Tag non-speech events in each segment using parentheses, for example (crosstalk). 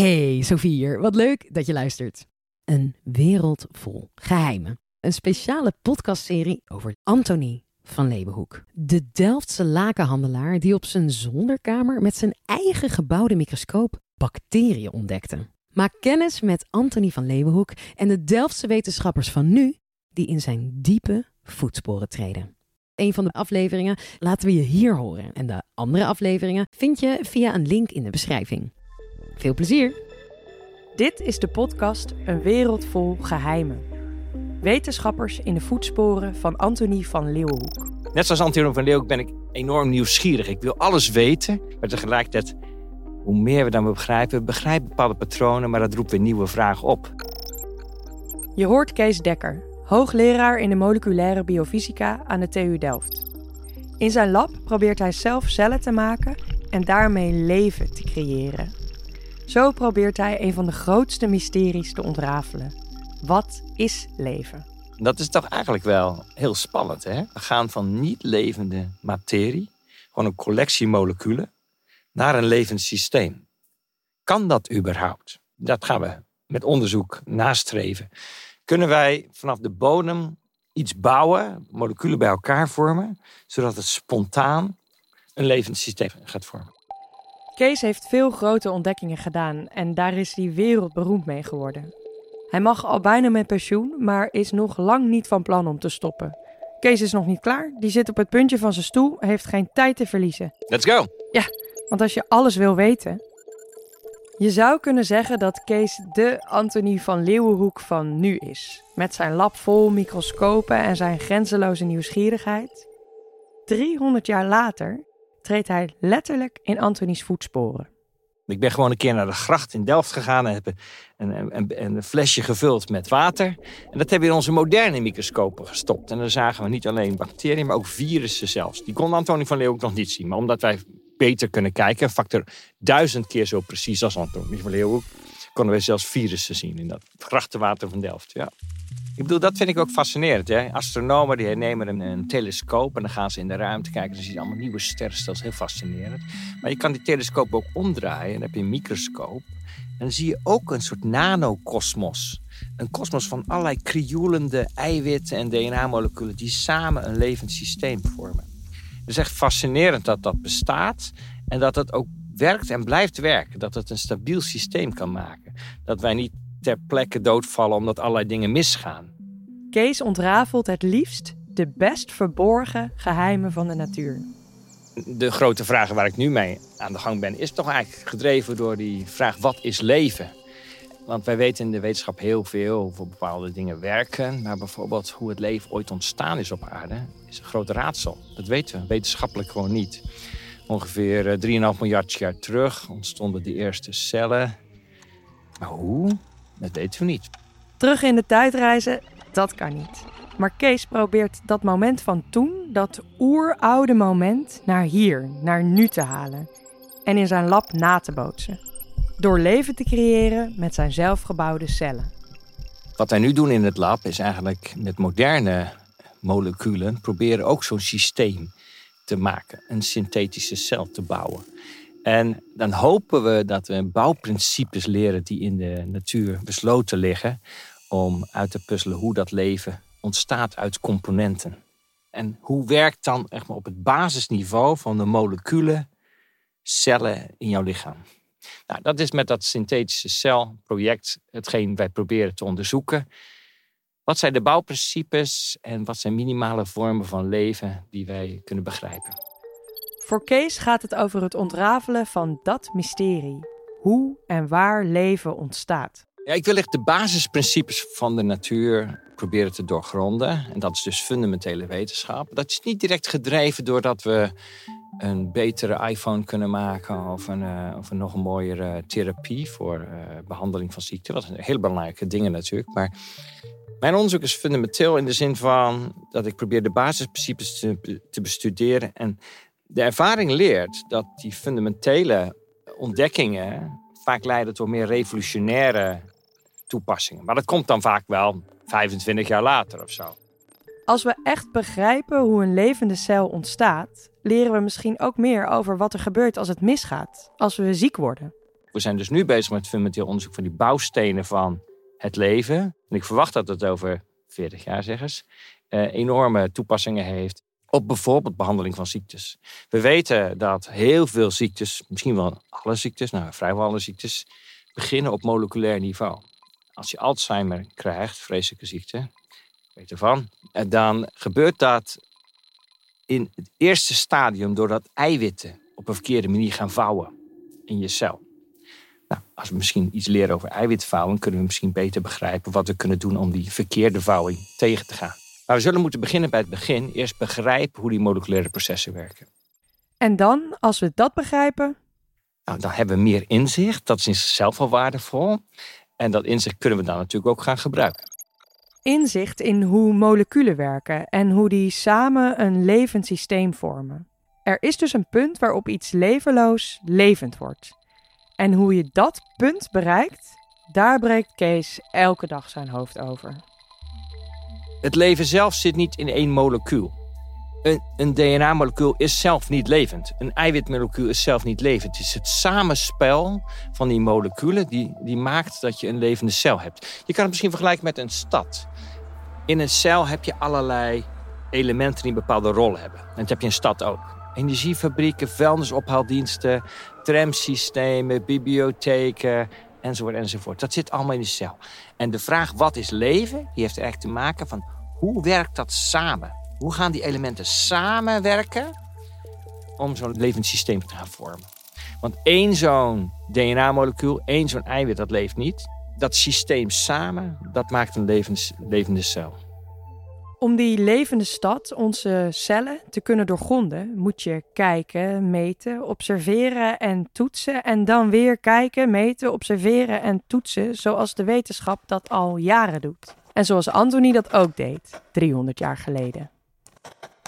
Hey, Sophie hier. Wat leuk dat je luistert. Een wereld vol geheimen. Een speciale podcastserie over Anthony van Leeuwenhoek. De Delftse lakenhandelaar die op zijn zolderkamer met zijn eigen gebouwde microscoop bacteriën ontdekte. Maak kennis met Anthony van Leeuwenhoek en de Delftse wetenschappers van nu die in zijn diepe voetsporen treden. Een van de afleveringen laten we je hier horen en de andere afleveringen vind je via een link in de beschrijving. Veel plezier! Dit is de podcast Een wereld vol geheimen. Wetenschappers in de voetsporen van Anthony van Leeuwenhoek. Net zoals Anthony van Leeuwenhoek ben ik enorm nieuwsgierig. Ik wil alles weten, maar tegelijkertijd, hoe meer we dan begrijpen, we begrijpen bepaalde patronen, maar dat roept weer nieuwe vragen op. Je hoort Kees Dekker, hoogleraar in de moleculaire biofysica aan de TU Delft. In zijn lab probeert hij zelf cellen te maken en daarmee leven te creëren. Zo probeert hij een van de grootste mysteries te ontrafelen. Wat is leven? Dat is toch eigenlijk wel heel spannend. Hè? We gaan van niet levende materie, gewoon een collectie moleculen, naar een levend systeem. Kan dat überhaupt? Dat gaan we met onderzoek nastreven. Kunnen wij vanaf de bodem iets bouwen, moleculen bij elkaar vormen, zodat het spontaan een levend systeem gaat vormen? Kees heeft veel grote ontdekkingen gedaan en daar is hij wereldberoemd mee geworden. Hij mag al bijna met pensioen, maar is nog lang niet van plan om te stoppen. Kees is nog niet klaar, die zit op het puntje van zijn stoel, heeft geen tijd te verliezen. Let's go! Ja, want als je alles wil weten. Je zou kunnen zeggen dat Kees de Anthony van Leeuwenhoek van nu is. Met zijn lab vol microscopen en zijn grenzeloze nieuwsgierigheid. 300 jaar later treedt hij letterlijk in Anthony's voetsporen. Ik ben gewoon een keer naar de gracht in Delft gegaan en heb een, een, een, flesje gevuld met water. En dat hebben we in onze moderne microscopen gestopt. En dan zagen we niet alleen bacteriën, maar ook virussen zelfs. Die kon Antonie van Leeuwen nog niet zien. Maar omdat wij beter kunnen kijken, een factor duizend keer zo precies als Antonie van Leeuwen, konden wij zelfs virussen zien in dat grachtenwater van Delft. Ja. Ik bedoel, dat vind ik ook fascinerend. Hè? Astronomen die nemen een, telescoop en dan gaan ze in de ruimte kijken. Dan zie je allemaal nieuwe sterrenstelsels. Heel fascinerend. Maar je kan die telescoop ook omdraaien. En dan heb je een microscoop. En dan zie je ook een soort nanokosmos. Een kosmos van allerlei krioelende eiwitten en DNA-moleculen die samen een levend systeem vormen. Het is echt fascinerend dat dat bestaat en dat het ook werkt en blijft werken. Dat het een stabiel systeem kan maken. Dat wij niet ter plekke doodvallen omdat allerlei dingen misgaan. Kees ontrafelt het liefst de best verborgen geheimen van de natuur. De grote vraag waar ik nu mee aan de gang ben, is toch eigenlijk gedreven door die vraag: wat is leven? Want wij weten in de wetenschap heel veel over bepaalde dingen werken. Maar bijvoorbeeld hoe het leven ooit ontstaan is op aarde, is een groot raadsel. Dat weten we wetenschappelijk gewoon niet. Ongeveer 3,5 eh, miljard jaar terug ontstonden de eerste cellen. Maar hoe? Dat weten we niet. Terug in de tijd reizen, dat kan niet. Maar Kees probeert dat moment van toen, dat oeroude moment, naar hier, naar nu te halen. En in zijn lab na te bootsen. Door leven te creëren met zijn zelfgebouwde cellen. Wat wij nu doen in het lab is eigenlijk met moderne moleculen proberen ook zo'n systeem te maken. Een synthetische cel te bouwen. En dan hopen we dat we bouwprincipes leren die in de natuur besloten liggen. Om uit te puzzelen hoe dat leven ontstaat uit componenten. En hoe werkt dan echt maar, op het basisniveau van de moleculen, cellen in jouw lichaam? Nou, dat is met dat synthetische celproject hetgeen wij proberen te onderzoeken. Wat zijn de bouwprincipes en wat zijn minimale vormen van leven die wij kunnen begrijpen? Voor Kees gaat het over het ontrafelen van dat mysterie. Hoe en waar leven ontstaat. Ja, ik wil echt de basisprincipes van de natuur proberen te doorgronden. En dat is dus fundamentele wetenschap. Dat is niet direct gedreven doordat we een betere iPhone kunnen maken of een, uh, of een nog een mooiere therapie voor uh, behandeling van ziekte. Dat zijn heel belangrijke dingen natuurlijk. Maar mijn onderzoek is fundamenteel in de zin van dat ik probeer de basisprincipes te, te bestuderen en de ervaring leert dat die fundamentele ontdekkingen vaak leiden tot meer revolutionaire toepassingen. Maar dat komt dan vaak wel 25 jaar later of zo. Als we echt begrijpen hoe een levende cel ontstaat, leren we misschien ook meer over wat er gebeurt als het misgaat, als we ziek worden. We zijn dus nu bezig met fundamenteel onderzoek van die bouwstenen van het leven. En ik verwacht dat het over 40 jaar, zeg uh, enorme toepassingen heeft op bijvoorbeeld behandeling van ziektes. We weten dat heel veel ziektes, misschien wel alle ziektes, nou vrijwel alle ziektes, beginnen op moleculair niveau. Als je Alzheimer krijgt, vreselijke ziekte, weet ervan, eh, dan gebeurt dat in het eerste stadium doordat eiwitten op een verkeerde manier gaan vouwen in je cel. Nou, als we misschien iets leren over eiwitvouwing, kunnen we misschien beter begrijpen wat we kunnen doen om die verkeerde vouwing tegen te gaan. Maar we zullen moeten beginnen bij het begin. Eerst begrijpen hoe die moleculaire processen werken. En dan, als we dat begrijpen. Nou, dan hebben we meer inzicht. Dat is in zichzelf al waardevol. En dat inzicht kunnen we dan natuurlijk ook gaan gebruiken. Inzicht in hoe moleculen werken en hoe die samen een levend systeem vormen. Er is dus een punt waarop iets levenloos levend wordt. En hoe je dat punt bereikt, daar breekt Kees elke dag zijn hoofd over. Het leven zelf zit niet in één molecuul. Een, een DNA-molecuul is zelf niet levend. Een eiwitmolecuul is zelf niet levend. Het is het samenspel van die moleculen die, die maakt dat je een levende cel hebt. Je kan het misschien vergelijken met een stad. In een cel heb je allerlei elementen die een bepaalde rol hebben. En dat heb je een stad ook. Energiefabrieken, vuilnisophaaldiensten, tramsystemen, bibliotheken, enzovoort, enzovoort. Dat zit allemaal in de cel. En de vraag wat is leven, die heeft eigenlijk te maken van hoe werkt dat samen? Hoe gaan die elementen samenwerken om zo'n levend systeem te gaan vormen? Want één zo'n DNA-molecuul, één zo'n eiwit, dat leeft niet. Dat systeem samen, dat maakt een levend, levende cel. Om die levende stad, onze cellen, te kunnen doorgronden, moet je kijken, meten, observeren en toetsen. En dan weer kijken, meten, observeren en toetsen, zoals de wetenschap dat al jaren doet. En zoals Anthony dat ook deed, 300 jaar geleden.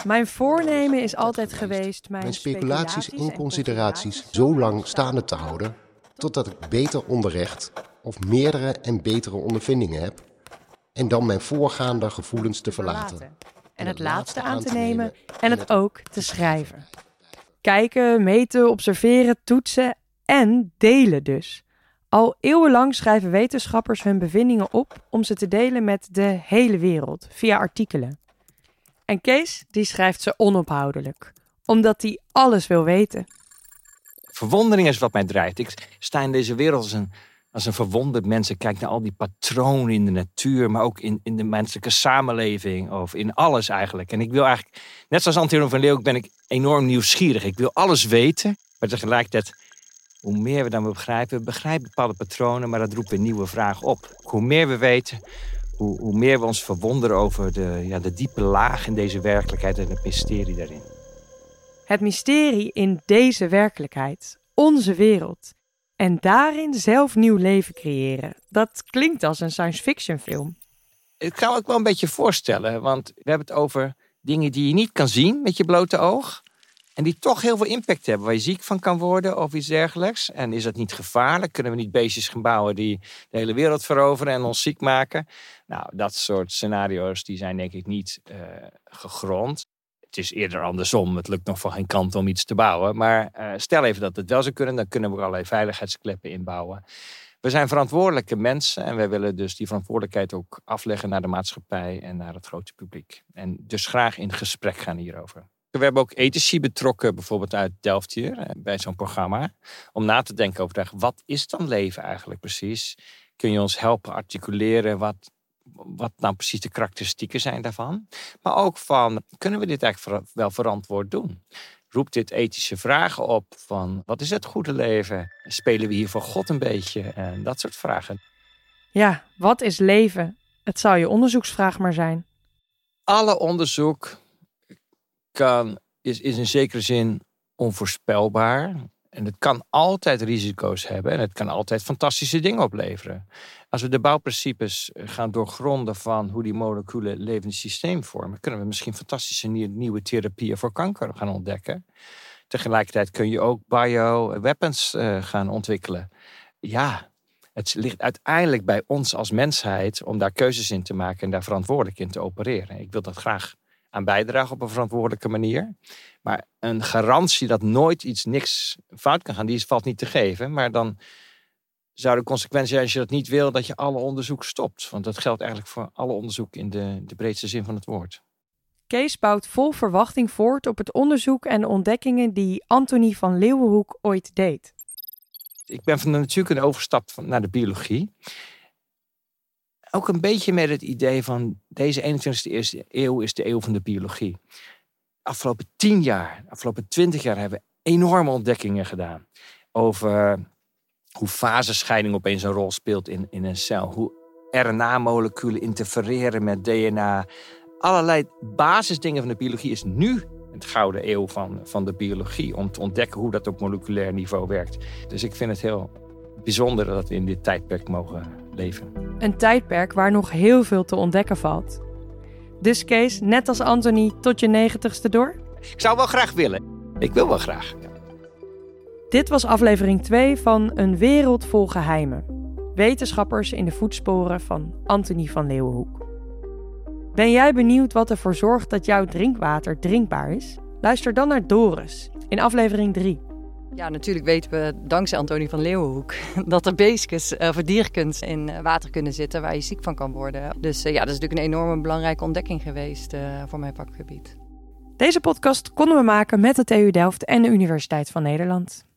Mijn voornemen is altijd geweest mijn, mijn speculaties en consideraties zo lang staande te houden, totdat ik beter onderrecht of meerdere en betere ondervindingen heb en dan mijn voorgaande gevoelens te verlaten. En het laatste aan te nemen en het ook te schrijven. Kijken, meten, observeren, toetsen en delen dus. Al eeuwenlang schrijven wetenschappers hun bevindingen op om ze te delen met de hele wereld via artikelen. En Kees, die schrijft ze onophoudelijk, omdat hij alles wil weten. Verwondering is wat mij drijft. Ik sta in deze wereld als een als een verwonderd mensen kijkt naar al die patronen in de natuur, maar ook in, in de menselijke samenleving of in alles eigenlijk. En ik wil eigenlijk, net zoals Antonio van Leeuwen, ben ik enorm nieuwsgierig. Ik wil alles weten, maar tegelijkertijd, hoe meer we dan begrijpen, we begrijpen bepaalde patronen, maar dat roept weer nieuwe vragen op. Hoe meer we weten, hoe, hoe meer we ons verwonderen over de, ja, de diepe laag in deze werkelijkheid en het mysterie daarin. Het mysterie in deze werkelijkheid, onze wereld en daarin zelf nieuw leven creëren. Dat klinkt als een science fiction film. Ik kan me ook wel een beetje voorstellen, want we hebben het over dingen die je niet kan zien met je blote oog. En die toch heel veel impact hebben, waar je ziek van kan worden of iets dergelijks. En is dat niet gevaarlijk? Kunnen we niet beestjes gaan bouwen die de hele wereld veroveren en ons ziek maken? Nou, dat soort scenario's die zijn denk ik niet uh, gegrond het is eerder andersom. Het lukt nog van geen kant om iets te bouwen. Maar uh, stel even dat het wel zou kunnen, dan kunnen we allerlei veiligheidskleppen inbouwen. We zijn verantwoordelijke mensen en wij willen dus die verantwoordelijkheid ook afleggen naar de maatschappij en naar het grote publiek. En dus graag in gesprek gaan hierover. We hebben ook ethici betrokken, bijvoorbeeld uit Delft hier, eh, bij zo'n programma. Om na te denken over wat is dan leven eigenlijk precies? Kun je ons helpen articuleren wat wat nou precies de karakteristieken zijn daarvan. Maar ook van, kunnen we dit eigenlijk wel verantwoord doen? Roept dit ethische vragen op van, wat is het goede leven? Spelen we hier voor God een beetje? En dat soort vragen. Ja, wat is leven? Het zou je onderzoeksvraag maar zijn. Alle onderzoek kan, is, is in zekere zin onvoorspelbaar. En het kan altijd risico's hebben en het kan altijd fantastische dingen opleveren. Als we de bouwprincipes eh, gaan doorgronden van hoe die moleculen levend systeem vormen, kunnen we misschien fantastische nieuwe therapieën voor kanker gaan ontdekken. Tegelijkertijd kun je ook bioweapons uh, gaan ontwikkelen. Ja, het ligt uiteindelijk bij ons als mensheid om daar keuzes in te maken en daar verantwoordelijk in te opereren. Ik wil dat graag aan bijdragen op een verantwoordelijke manier. Maar een garantie dat nooit iets niks fout kan gaan, die valt niet te geven. Maar dan zou de consequentie zijn als je dat niet wil, dat je alle onderzoek stopt. Want dat geldt eigenlijk voor alle onderzoek in de, de breedste zin van het woord. Kees bouwt vol verwachting voort op het onderzoek en de ontdekkingen die Antonie van Leeuwenhoek ooit deed. Ik ben van de natuurkunde overgestapt naar de biologie. Ook een beetje met het idee van deze 21e eeuw is de eeuw van de biologie. Afgelopen tien jaar, afgelopen twintig jaar hebben we enorme ontdekkingen gedaan. Over hoe fasescheiding opeens een rol speelt in, in een cel. Hoe RNA-moleculen interfereren met DNA. Allerlei basisdingen van de biologie is nu het gouden eeuw van, van de biologie. Om te ontdekken hoe dat op moleculair niveau werkt. Dus ik vind het heel bijzonder dat we in dit tijdperk mogen leven. Een tijdperk waar nog heel veel te ontdekken valt. Dus Kees, net als Anthony, tot je negentigste door? Ik zou wel graag willen. Ik wil wel graag. Dit was aflevering 2 van Een wereld vol geheimen. Wetenschappers in de voetsporen van Anthony van Leeuwenhoek. Ben jij benieuwd wat ervoor zorgt dat jouw drinkwater drinkbaar is? Luister dan naar Doris in aflevering 3. Ja, natuurlijk weten we dankzij Antonie van Leeuwenhoek (laughs) dat er beestjes uh, of dierkens in eh, water kunnen zitten waar je ziek van kan worden. Dus uh, ja, dat is natuurlijk een enorme belangrijke ontdekking geweest voor mijn vakgebied. Deze podcast konden we maken met de TU Delft en de Universiteit van Nederland.